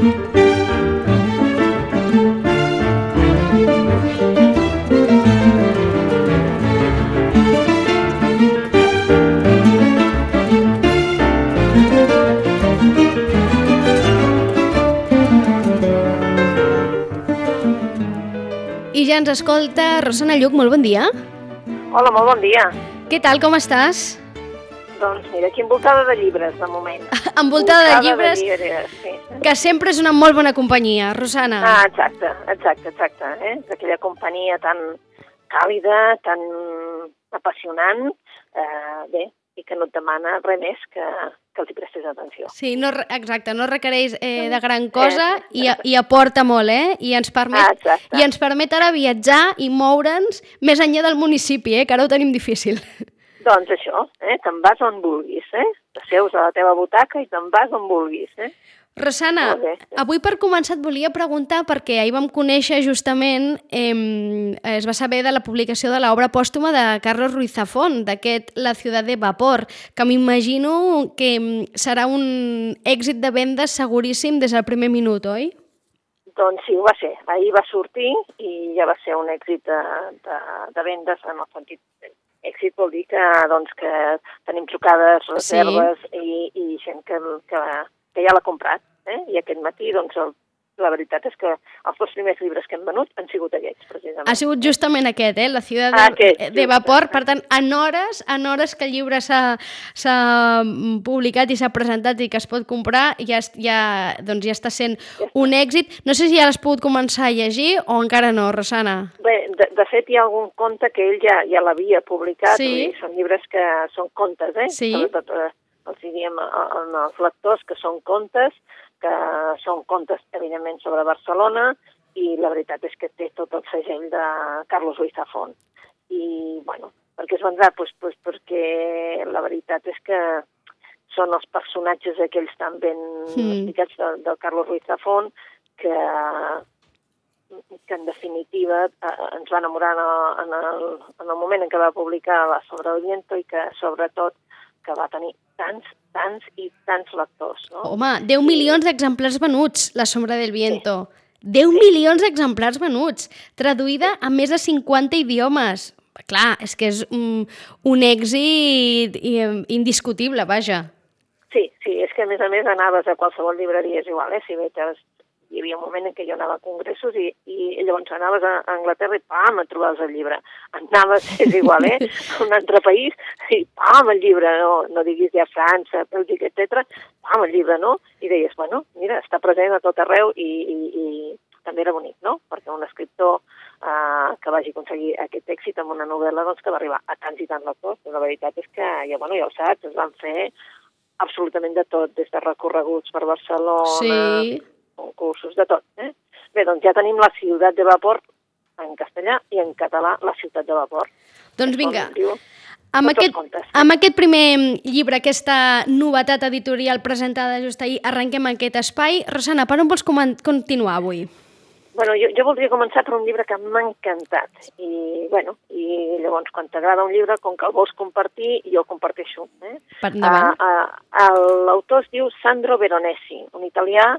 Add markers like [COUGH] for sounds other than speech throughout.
I ja ens escolta Rosana Lluc, molt bon dia. Hola, molt bon dia. Què tal, com estàs? Doncs mira, aquí envoltada de llibres, de moment. [LAUGHS] Envoltada de llibres, de llibres sí. Que sempre és una molt bona companyia, Rosana. Ah, exacte, exacte, exacte. Eh? D'aquella companyia tan càlida, tan apassionant, eh, bé, i que no et demana res més que, que els hi prestes atenció. Sí, no, exacte, no requereix eh, de gran cosa i, i aporta molt, eh? I ens, Ah, permet, exacte. I ens permet ara viatjar i moure'ns més enllà del municipi, eh? Que ara ho tenim difícil. Doncs això, eh? te'n vas on vulguis, eh? T'asseus a la teva butaca i te'n vas on vulguis, eh? Rosana, sí. avui per començar et volia preguntar, perquè ahir vam conèixer justament, eh, es va saber de la publicació de l'obra pòstuma de Carlos Ruiz Zafón, d'aquest La ciutat de vapor, que m'imagino que serà un èxit de vendes seguríssim des del primer minut, oi? Doncs sí, ho va ser. Ahir va sortir i ja va ser un èxit de, de, de vendes en el sentit... Èxit vol dir que, doncs, que tenim trucades, reserves i, i gent que, que, que ja l'ha comprat. Eh? I aquest matí, doncs, el, la veritat és que els dos primers llibres que hem venut han sigut aquests, precisament. Ha sigut justament aquest, eh? La ciutat Ah, de, aquest, de just. vapor. Per tant, en hores, en hores que el llibre s'ha s'ha publicat i s'ha presentat i que es pot comprar, ja, ja, doncs ja està sent un èxit. No sé si ja l'has pogut començar a llegir o encara no, Rosana. Bé, de, de fet, hi ha algun conte que ell ja, ja l'havia publicat, Sí. són llibres que són contes, eh? Sí. Sobretot eh, els diem a- als lectors que són contes, que són contes, evidentment, sobre Barcelona, i la veritat és que té tot el segell de Carlos Ruiz Zafón. I, bueno, per què es vendrà? Pues, pues perquè la veritat és que són els personatges aquells tan ben Mm. explicats del, del Carlos Ruiz Zafón que que en definitiva eh, ens va enamorar en el, en, el, en el moment en què va publicar la Sobre el Viento i que sobretot que va tenir tants, tants i tants lectors. No? Home, 10 milions d'exemplars venuts, La sombra del viento. 10 milions d'exemplars venuts, traduïda a més de 50 idiomes. Clar, és que és un, un èxit indiscutible, vaja. Sí, sí, és que a més a més anaves a qualsevol llibreria, és igual, eh? Si veig, hi havia un moment en què jo anava a congressos i, i llavors anaves a Anglaterra i pam, et trobaves el llibre. Anaves, és igual, eh? [LAUGHS] A un altre país i pam, el llibre, no, no diguis ja França, Bèlgica, etc. pam, el llibre, no? I deies, bueno, mira, està present a tot arreu i, i, i també era bonic, no? Perquè un escriptor eh, que vagi aconseguir aquest èxit amb una novel·la doncs, que va arribar a tants i tants lectors. La veritat és que, ja, bueno, ja ho saps, es van fer absolutament de tot, des de recorreguts per Barcelona, Sí. Concursos, de tot. Eh? Bé, doncs ja tenim la ciutat de vapor en castellà i en català la ciutat de vapor. Doncs vinga, amb aquest, amb aquest primer llibre, aquesta novetat editorial presentada just ahir, arrenquem aquest espai. Rosana, per on vols continuar avui? Bueno, jo, jo voldria començar per un llibre que m'ha encantat. I, bueno, i llavors, quan t'agrada un llibre, com que el vols compartir, jo el comparteixo. Eh? Per endavant. Uh, uh, L'autor es diu Sandro Veronesi, un italià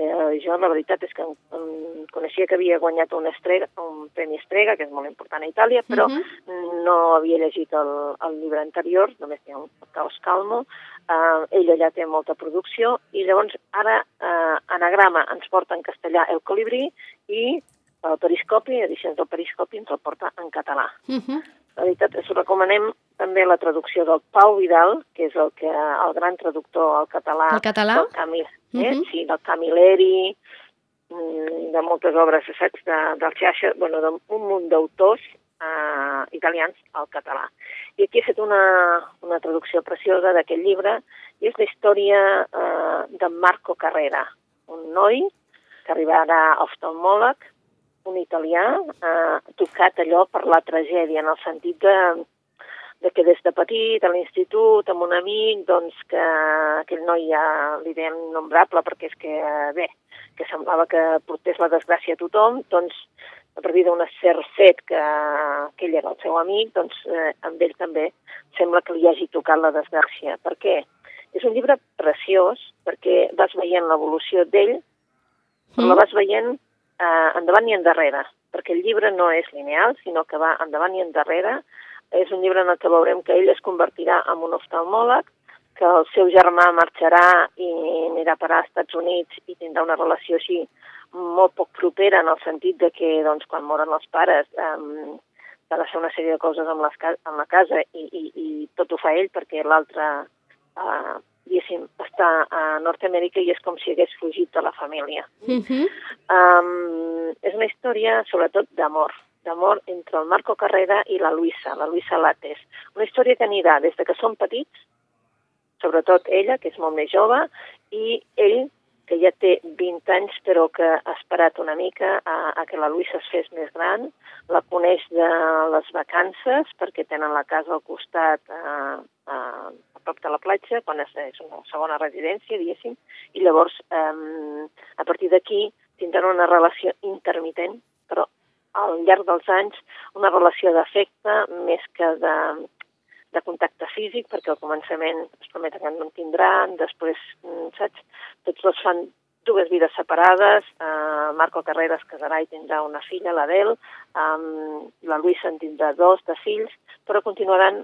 que jo la veritat és que um, coneixia que havia guanyat un, estrega, un premi Estrega, que és molt important a Itàlia, però uh Mhm. -huh. no havia llegit el, el llibre anterior, només tenia un Caos Calmo. Uh, ell allà té molta producció i llavors ara uh, Anagrama ens porta en castellà El Colibrí i el Periscopi, edicions del Periscopi, ens el porta en català. Uh -huh. La veritat, us recomanem també la traducció del Pau Vidal, que és el, que, el gran traductor al català. El català? Del Camil, eh? Mhm. Sí, del Camilleri, mm, de moltes obres, saps, de, del Xaixa, bueno, d'un munt d'autors eh, italians al català. I aquí he fet una, una traducció preciosa d'aquest llibre, i és la història eh, de Marco Carrera, un noi que arribarà oftalmòleg, un italià, eh, tocat allò per la tragèdia, en el sentit de, de que des de petit, a l'institut, amb un amic, doncs que aquell noi ja li dèiem innombrable, perquè és que, bé, que semblava que portés la desgràcia a tothom, doncs a partir d'un cert fet que, que ell era el seu amic, doncs eh, amb ell també sembla que li hagi tocat la desgràcia. Per què? És un llibre preciós perquè vas veient l'evolució d'ell però mm. la vas veient eh, endavant i endarrere, perquè el llibre no és lineal, sinó que va endavant i endarrere. És un llibre en el que veurem que ell es convertirà en un oftalmòleg, que el seu germà marxarà i anirà a parar als Estats Units i tindrà una relació així molt poc propera en el sentit de que doncs, quan moren els pares um, ha de fer una sèrie de coses amb, les, amb la casa i, i, i tot ho fa ell perquè l'altre uh, diguéssim, està a Nord-Amèrica i és com si hagués fugit de la família. Uh -huh. um, és una història, sobretot, d'amor d'amor entre el Marco Carrera i la Luisa, la Luisa Lates. Una història que anirà des de que són petits, sobretot ella, que és molt més jove, i ell, que ja té 20 anys però que ha esperat una mica a, a que la Luisa es fes més gran, la coneix de les vacances perquè tenen la casa al costat a, a, a prop de la platja, quan és, és una segona residència, diguéssim, i llavors um, a partir d'aquí tindran una relació intermitent, però al llarg dels anys una relació d'afecte més que de, de contacte físic, perquè al començament es prometen que no en tindran, després, mm, saps, tots dos fan dues vides separades, uh, Marco Carrera es casarà i tindrà una filla, l'Adel, um, la Luisa en tindrà dos de fills, però continuaran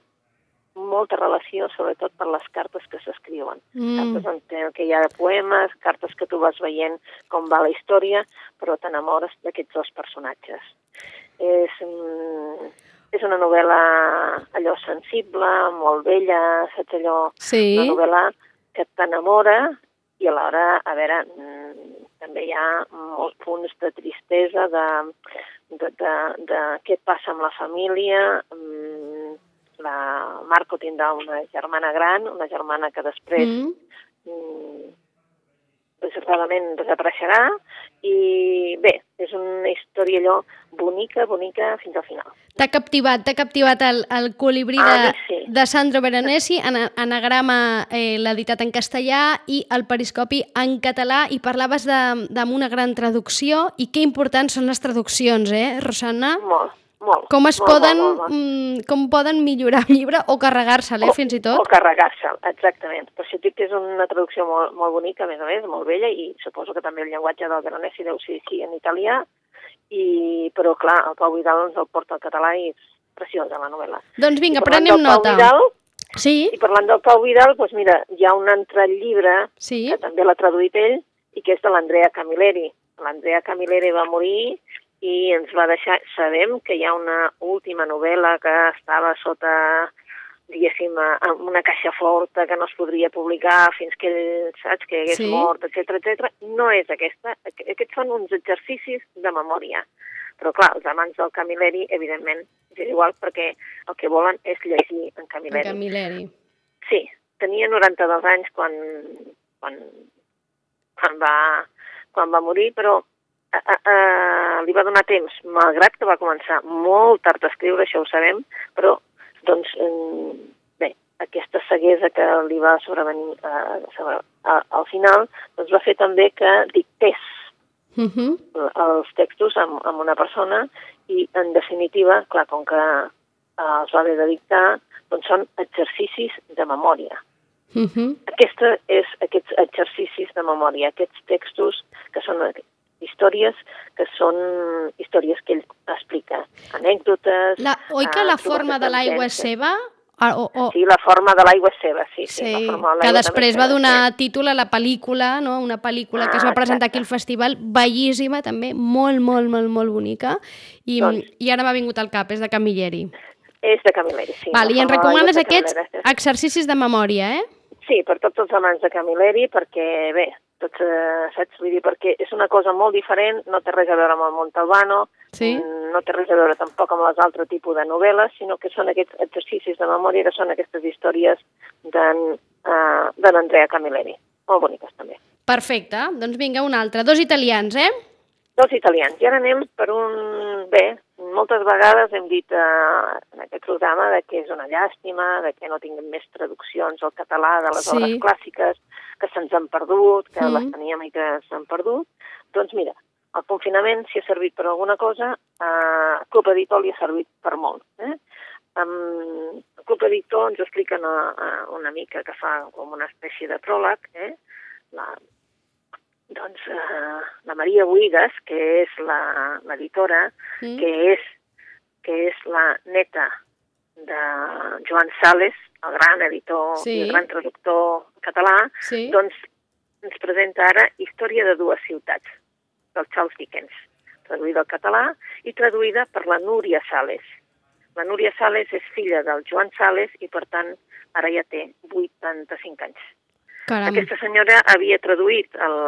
molta relació, sobretot per les cartes que s'escriuen. Mm. Cartes què hi ha poemes, cartes que tu vas veient com va la història, però t'enamores d'aquests dos personatges. És, mm, és una novel·la allò sensible, molt bella, saps allò? Sí. Una novel·la que t'enamora i alhora, a veure, mm, també hi ha molts punts de tristesa, de, de, de, de què passa amb la família. Mm, la Marco tindrà una germana gran, una germana que després mm. mm desafortunadament desapareixerà i bé, és una història allò bonica, bonica fins al final. T'ha captivat, t'ha captivat el, el colibrí de, sí. de Sandro Veronesi, anagrama eh, l'editat en castellà i el periscopi en català i parlaves d'una gran traducció i que importants són les traduccions, eh, Rosana? Molt, molt. Com es molt, poden, molt, molt, molt. Mm, com poden millorar el llibre o carregar-se'l, eh, fins i tot? O carregar-se'l, exactament. Per això dic que és una traducció molt, molt bonica, a més a més, molt bella, i suposo que també el llenguatge del Veronesi deu ser així en italià, i, però clar, el Pau Vidal ens el porta al català i és preciosa la novel·la. Doncs vinga, prenem nota. Vidal, sí? I parlant del Pau Vidal, doncs mira, hi ha un altre llibre sí? que també l'ha traduït ell i que és de l'Andrea Camilleri. L'Andrea Camilleri va morir i ens va deixar... Sabem que hi ha una última novel·la que estava sota, diguéssim, en una caixa forta que no es podria publicar fins que ell, saps, que hagués sí. mort, etc etc. No és aquesta. Aquests són uns exercicis de memòria. Però, clar, els amants del Camilleri, evidentment, és igual perquè el que volen és llegir en Camilleri. En Camilleri. Sí, tenia 92 anys quan, quan, quan, va, quan va morir, però uh, li va donar temps, malgrat que va començar molt tard a escriure, això ho sabem, però doncs, um, bé, aquesta ceguesa que li va sobrevenir uh, sobre, uh, al final, doncs va fer també que dictés uh mhm. -huh. els textos amb, amb una persona i, en definitiva, clar, com que uh, els va haver de dictar, doncs són exercicis de memòria. Uh mhm. -huh. Aquesta és aquests exercicis de memòria, aquests textos que són històries que són històries que ell explica, anècdotes... La, oi que la forma de l'aigua és seva? Ah, o, o... Sí, la forma de l'aigua és seva, sí. sí, sí la que després va donar sí. títol a la pel·lícula, no? una pel·lícula ah, que es va presentar aquí al festival, bellíssima també, molt, molt, molt, molt bonica, i, doncs... i ara m'ha vingut al cap, és de Camilleri. És de Camilleri, sí. Val, I en recomanes aquests exercicis de memòria, eh? Sí, per tots els amants de Camilleri, perquè, bé, tots, eh, saps? Vull dir, perquè és una cosa molt diferent, no té res a veure amb el Montalbano, sí? Mm, no té res a veure tampoc amb les altres tipus de novel·les, sinó que són aquests exercicis de memòria, que són aquestes històries d'en uh, Andrea Camilleri. Molt boniques, també. Perfecte. Doncs vinga, un altre. Dos italians, eh? Dos italians. I ara anem per un... Bé, moltes vegades hem dit eh, en aquest programa de que és una llàstima, de que no tinguem més traduccions al català de les sí. obres clàssiques, que se'ns han perdut, que mm. les teníem i que s'han perdut. Doncs mira, el confinament, si ha servit per alguna cosa, eh, Club Editor li ha servit per molt. Eh? Um, el Club Editor ens explica una, una mica que fa com una espècie de pròleg, eh? la, doncs eh, la Maria Buigas, que és l'editora, mm. que és que és la neta de Joan Sales, el gran editor sí. i el gran traductor català, sí. doncs ens presenta ara Història de dues ciutats, del Charles Dickens, traduïda al català i traduïda per la Núria Sales. La Núria Sales és filla del Joan Sales i, per tant, ara ja té 85 anys. Caram. Aquesta senyora havia traduït, el,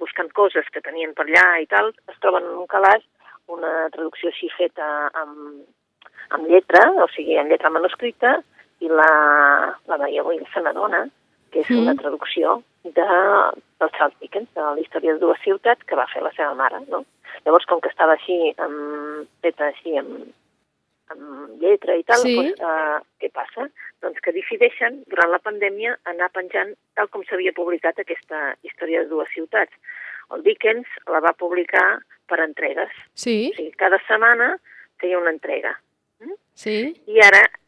buscant coses que tenien per allà i tal, es troben en un calaix una traducció així feta amb, amb lletra, o sigui, en lletra manuscrita, i la, la Maria avui se n'adona que és mm. una traducció de, del Charles Dickens, de la història de dues ciutats que va fer la seva mare, no? Llavors, com que estava així, amb, feta així, amb, amb lletra i tal, sí. doncs, uh, què passa? Doncs que decideixen, durant la pandèmia, anar penjant tal com s'havia publicat aquesta història de dues ciutats. El Dickens la va publicar per entregues. Sí. O sigui, cada setmana feia una entrega. Sí. I ara eh,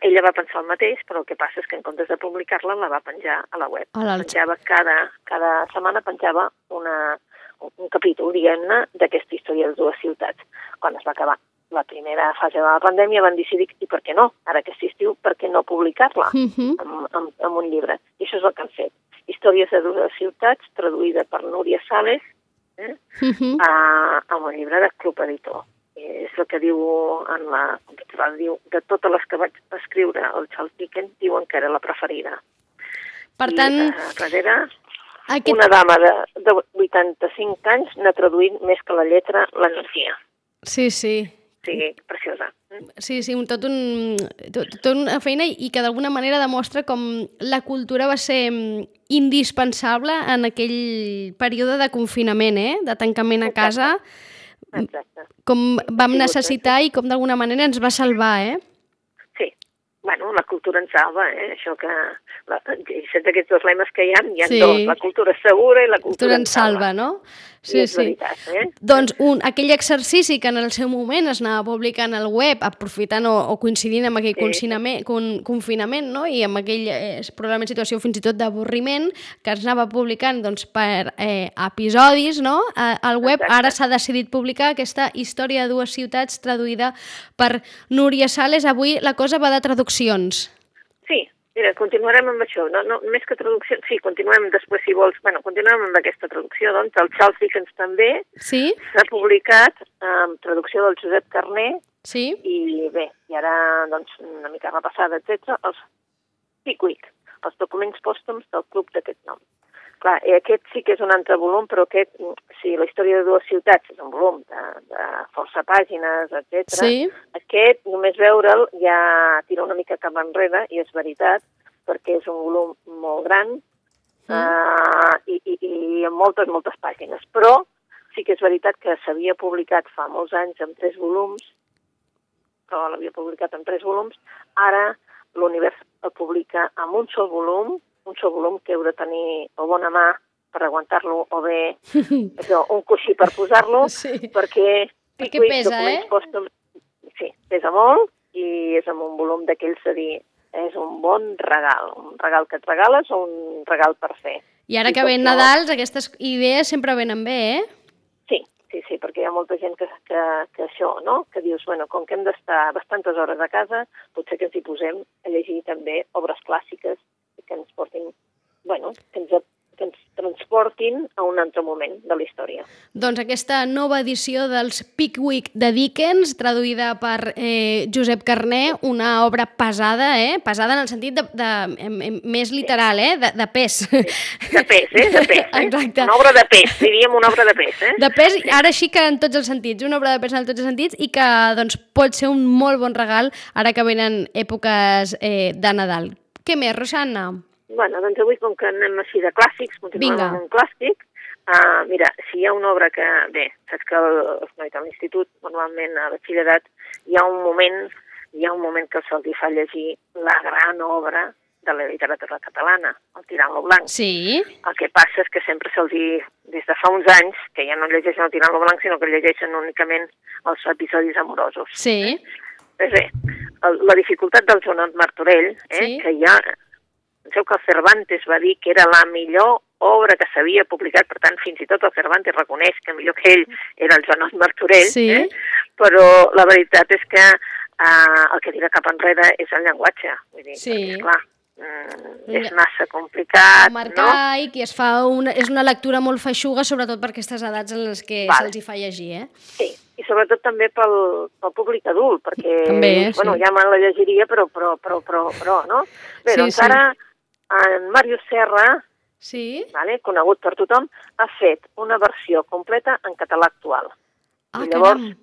ella va pensar el mateix, però el que passa és que en comptes de publicar-la la va penjar a la web. A penjava cada, cada setmana penjava una, un capítol, diguem-ne, d'aquesta història de dues ciutats. Quan es va acabar la primera fase de la pandèmia van decidir, i per què no? Ara que estiu, per què no publicar-la uh -huh. en, en un llibre? I això és el que han fet. Històries de dues ciutats, traduïda per Núria Sales, eh? uh -huh. a, a un llibre de Club Editor és el que diu en la computadora, diu, de totes les que vaig escriure el Charles Dickens, diuen que era la preferida. Per tant... I, uh, darrere, aquest... una dama de, de 85 anys n'ha traduït més que la lletra l'energia. Sí, sí. Sí, preciosa. Sí, sí, tot un, tot, tot una feina i que d'alguna manera demostra com la cultura va ser mm, indispensable en aquell període de confinament, eh? de tancament a casa. Exacte Exacte. Com vam necessitar i com d'alguna manera ens va salvar, eh? Bueno, la cultura ens salva, eh? Això que... La, saps aquests dos lemes que hi ha? Hi ha sí. dos, la cultura segura i la cultura, cultura ens salva. salva, no? Sí, sí. Veritat, eh? Doncs un, aquell exercici que en el seu moment es anava publicant al web, aprofitant o, o coincidint amb aquell sí. con, confinament, no? i amb aquell eh, probablement situació fins i tot d'avorriment, que es anava publicant doncs, per eh, episodis no? al web, Exacte. ara s'ha decidit publicar aquesta història de dues ciutats traduïda per Núria Sales. Avui la cosa va de traduccions. Sí, Mira, continuarem amb això, no, no, més que traducció, sí, continuem després, si vols, bueno, continuem amb aquesta traducció, doncs, el Charles Dickens també sí? s'ha publicat amb traducció del Josep Carné, sí? i bé, i ara, doncs, una mica repassada, etc. els Pickwick, els documents pòstums del club d'aquest nom. Clar, i aquest sí que és un altre volum, però aquest, sí, la història de dues ciutats és un volum de, de força pàgines, etc. Sí. Aquest, només veure'l, ja tira una mica cap enrere, i és veritat, perquè és un volum molt gran mm. uh, i, i, i amb moltes, moltes pàgines. Però sí que és veritat que s'havia publicat fa molts anys en tres volums, però l'havia publicat en tres volums, ara l'univers el publica amb un sol volum, un sol volum que heu de tenir o bona mà per aguantar-lo o bé [LAUGHS] això, un coixí per posar-lo, sí. perquè, perquè pesa, eh? Costum, sí, pesa molt i és amb un volum d'aquells de dir és un bon regal, un regal que et regales o un regal per fer. I ara I que ven Nadals, aquestes idees sempre venen bé, eh? Sí, sí, sí, perquè hi ha molta gent que, que, que això, no? Que dius, bueno, com que hem d'estar bastantes hores a casa, potser que ens hi posem a llegir també obres clàssiques que ens portin, bueno, que ens, que ens transportin a un altre moment de la història. Doncs aquesta nova edició dels Pickwick de Dickens, traduïda per eh, Josep Carné, una obra pesada, eh? pesada en el sentit de, de, de més literal, eh? de, de pes. Sí. De pes, eh? De pes. Eh? Exacte. Una obra de pes, diríem una obra de pes. Eh? De pes, ara sí que en tots els sentits, una obra de pes en tots els sentits i que doncs, pot ser un molt bon regal ara que venen èpoques eh, de Nadal. Què més, Rosanna? Bueno, doncs avui, com que anem així de clàssics, continuem Vinga. amb un clàssic. Uh, mira, si hi ha una obra que... Bé, saps que el, els nois a l'institut, normalment a batxillerat, hi ha un moment hi ha un moment que se'ls fa llegir la gran obra de la literatura catalana, el Tirant-lo Blanc. Sí. El que passa és que sempre se'ls di, des de fa uns anys, que ja no llegeixen el Tirant-lo Blanc, sinó que llegeixen únicament els episodis amorosos. Sí. Eh, bé, el, la dificultat del Joan Martorell, eh, sí. que ja... Penseu que el Cervantes va dir que era la millor obra que s'havia publicat, per tant, fins i tot el Cervantes reconeix que millor que ell era el Joan Martorell, Sí. eh? però la veritat és que eh, el que tira cap enrere és el llenguatge. Vull dir, Sí. perquè, esclar, mm, és massa complicat, no? Marcaic, i es fa una, és una lectura molt feixuga, sobretot per aquestes edats en les que se'ls hi fa llegir, eh? I sobretot també pel, pel públic adult, perquè També, bueno, sí. ja me la llegiria, però, però, però, però, però no? Bé, Sí, doncs sí. ara en Màrius Serra, Sí? vale, conegut per tothom, ha fet una versió completa en català actual. Ah, I llavors, caram.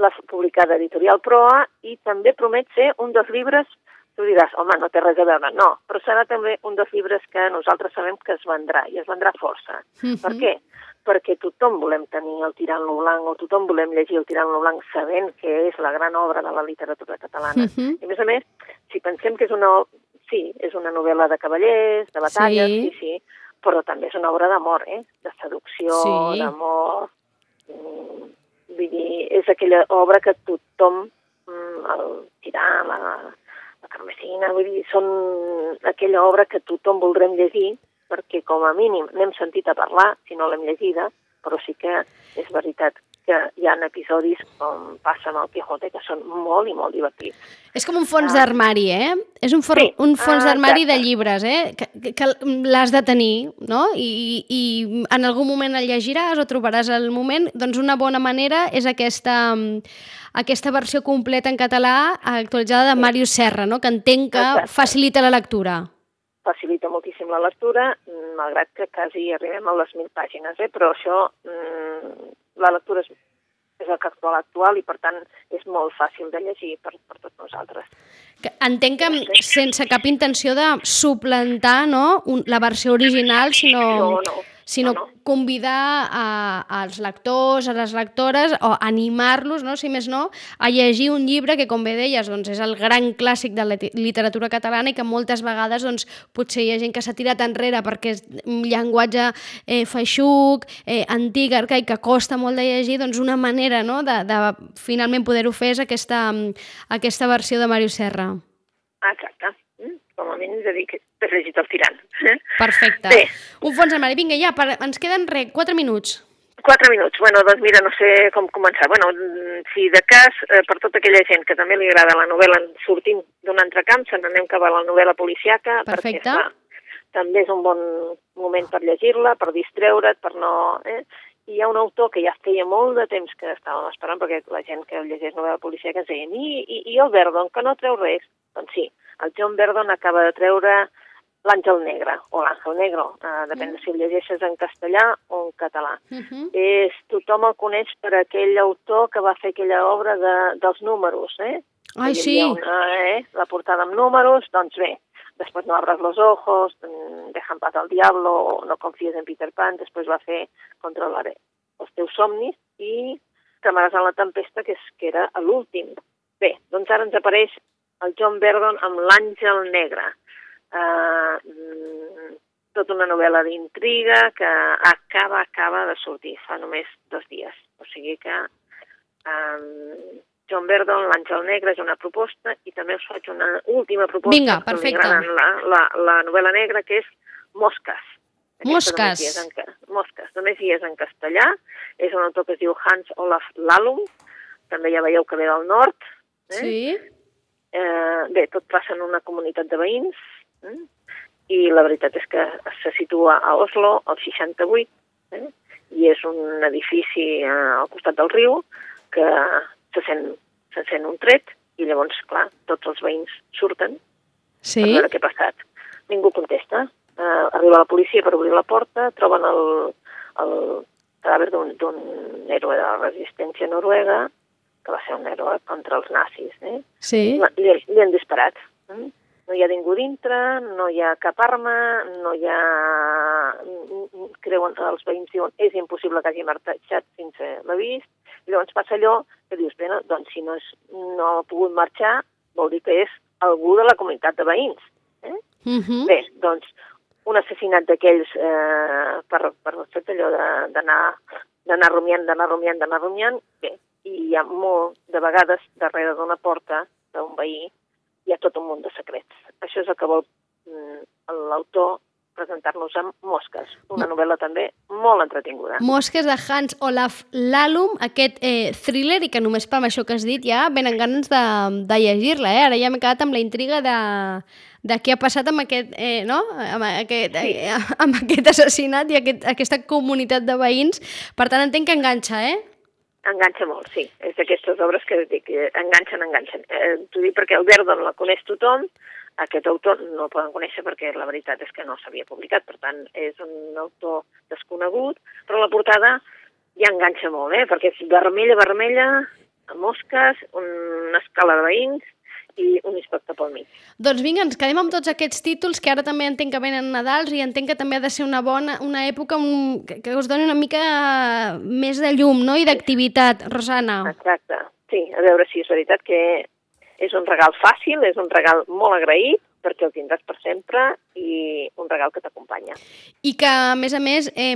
L'ha publicada Editorial Proa i també promet ser un dels llibres, tu diràs, home, no té res a veure, no, però serà també un dels llibres que nosaltres sabem que es vendrà, i es vendrà força. Mhm. Per què? Perquè tothom volem tenir el Tirant-lo Blanc o tothom volem llegir el Tirant-lo Blanc sabent que és la gran obra de la literatura catalana. Mhm. I a més a més, si pensem que és una... Sí, és una novel·la de cavallers, de batalles, Sí. sí, sí, però també és una obra d'amor, eh? De seducció, Sí. d'amor... Mm, vull dir, és aquella obra que tothom, mm, el Tirant, la, la Carmesina, vull dir, són aquella obra que tothom voldrem llegir perquè com a mínim n'hem sentit a parlar, si no l'hem llegida, però sí que és veritat que hi ha episodis com passa amb el Quijote que són molt i molt divertits. És com un fons Ah. d'armari, eh? És un, for, Sí, un fons ah, d'armari de llibres, eh? Que, que, que l'has de tenir, no? I, I en algun moment el llegiràs o trobaràs el moment. Doncs una bona manera és aquesta, mm, aquesta versió completa en català actualitzada de Màrius Serra, no? Que entenc que Exacte. facilita la lectura. Facilita moltíssim la lectura, malgrat que quasi arribem a les 1.000 pàgines, eh? però això, mm, la lectura és, és el que actual actual i per tant és molt fàcil de llegir per, per tots nosaltres. Que entenc que sense cap intenció de suplantar no? La versió original, sinó, No, no, sinó no, no. convidar a, als lectors, a les lectores, o animar-los, no? si més no, a llegir un llibre que, com bé deies, doncs, és el gran clàssic de la literatura catalana i que moltes vegades doncs, potser hi ha gent que s'ha tirat enrere perquè és un llenguatge eh, feixuc, eh, antic, arcaic, que costa molt de llegir, doncs una manera no? de, de finalment poder-ho fer és aquesta, aquesta versió de Màrius Serra. Exacte. Mm? Com a mínim de dir que t'has llegit el tirant. Perfecte. Bé. Un fons armari. Vinga, ja, per, ens queden re, 4 minuts. Quatre minuts. Bueno, doncs mira, no sé com començar. Bueno, si de cas, eh, per tota aquella gent que també li agrada la novel·la sortint d'un altre camp, se n'anem cap a la novel·la policiaca, Perfecte. perquè clar, també és un bon moment per llegir-la, per distreure't, per no... Eh? I hi ha un autor que ja feia molt de temps que estàvem esperant, perquè la gent que llegeix novel·la policiaca ens deien i, i, i el Verdon, que no treu res? Doncs sí, el John Verdon acaba de treure L'Àngel Negre, o l'Àngel Negro, eh, depèn de si el llegeixes en castellà o en català. Uh -huh. És, tothom el coneix per aquell autor que va fer aquella obra de, dels números, eh? Ai, sí. Una, eh? La portada amb números, doncs bé, després no abres los ojos, mm, deja en paz al diablo, no confies en Peter Pan, després va fer controlaré els teus somnis i Tremaràs en la tempesta, que, és, que era l'últim. Bé, doncs ara ens apareix el John Verdon amb l'Àngel Negre. Uh, mm, tota una novel·la d'intriga que acaba, acaba de sortir fa només dos dies. O sigui que um, John Verdon, l'Àngel Negre, és una proposta i també us faig una última proposta Vinga, perfecte. la, la, la novel·la negra, que és Mosques. Mosques. només en Mosques. Només hi és en castellà. És un autor que es diu Hans Olaf Lallum. També ja veieu que ve del nord. Eh? Sí. Eh, bé, tot passa en una comunitat de veïns eh? i la veritat és que se situa a Oslo, al 68, eh? i és un edifici eh, al costat del riu que se sent, se sent un tret i llavors, clar, tots els veïns surten Sí. per veure què ha passat. Ningú contesta. Uh, arriba la policia per obrir la porta, troben el, el cadàver d'un héroe de la resistència noruega, que va ser un héroe contra els nazis. Eh? Sí. Li, li han disparat. Eh? No hi ha ningú dintre, no hi ha cap arma, no hi ha... Creuen, els veïns diuen és impossible que hagi marxat sense. I llavors passa allò que dius, bé, no, doncs si no, és, no ha pogut marxar, vol dir que és algú de la comunitat de veïns. Eh? Uh -huh. Bé, doncs, un assassinat d'aquells eh, per, per fet allò d'anar d'anar rumiant, d'anar rumiant, d'anar rumiant, bé, i hi ha molt de vegades darrere d'una porta d'un veí hi ha tot un munt de secrets. Això és el que vol mm, l'autor presentar-nos amb Mosques, una novel·la també molt entretinguda. Mosques de Hans Olaf Lallum, aquest eh, thriller, i que només per això que has dit ja venen ganes de, de llegir-la, eh? Ara ja m'he quedat amb la intriga de, de què ha passat amb aquest, eh, no? amb, aquest, sí. eh, [LAUGHS] amb aquest assassinat i aquest, aquesta comunitat de veïns. Per tant, entenc que enganxa, eh? Enganxa molt, sí. És d'aquestes obres que dic, enganxen, enganxen. Eh, T'ho dic perquè el Verdon la coneix tothom, aquest autor no el poden conèixer perquè la veritat és que no s'havia publicat, per tant és un autor desconegut, però la portada ja enganxa molt, eh? perquè és vermella, vermella, mosques, una escala de veïns, i un inspector pel mig. Doncs vinga, ens quedem amb tots aquests títols que ara també entenc que venen Nadals i entenc que també ha de ser una bona una època un, que us doni una mica més de llum no? i d'activitat, Rosana. Exacte, sí, a veure si és veritat que és un regal fàcil, és un regal molt agraït, perquè el tindràs per sempre i un regal que t'acompanya. I que, a més a més, eh,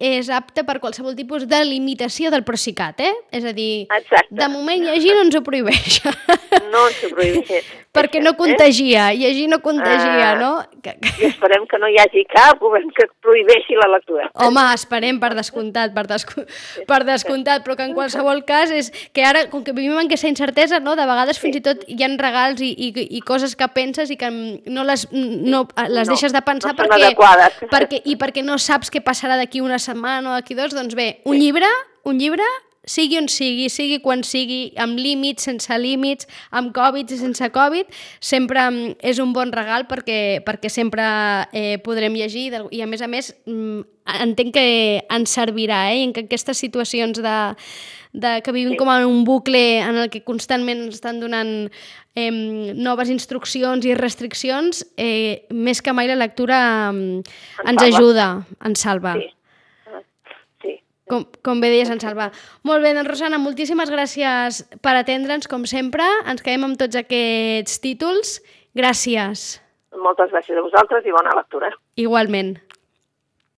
és apte per qualsevol tipus de limitació del Procicat, eh? És a dir, Exacte. de moment llegir no ens ho prohibeix. [LAUGHS] No ens ho prohibeix. perquè no contagia, eh? llegir no contagia, Ah. no? I esperem que no hi hagi cap govern que prohibeixi la lectura. Home, esperem per descomptat, per, desco per descomptat, però que en qualsevol cas és que ara, com que vivim en aquesta incertesa, no, de vegades fins i tot hi ha regals i, i, i coses que penses i que no les, no, les No, deixes de pensar no perquè, adequades. [LAUGHS] perquè, i perquè no saps què passarà d'aquí una setmana o d'aquí dos, doncs bé, un llibre, un llibre sigui on sigui, sigui quan sigui, amb límits, sense límits, amb Covid i sense Covid, sempre mm, és un bon regal perquè, perquè sempre eh, podrem llegir i a més a més mm, entenc que ens servirà eh? i en que aquestes situacions de, de que vivim Sí. com en un bucle en el que constantment ens estan donant eh, noves instruccions i restriccions, eh, més que mai la lectura mm, ens salva. ajuda, ens salva. Sí. Ah, Sí. Com, com bé deies, en Salva. Molt bé, doncs Rosana, moltíssimes gràcies per atendre'ns, com sempre. Ens quedem amb tots aquests títols. Gràcies. Moltes gràcies a vosaltres i bona lectura. Igualment.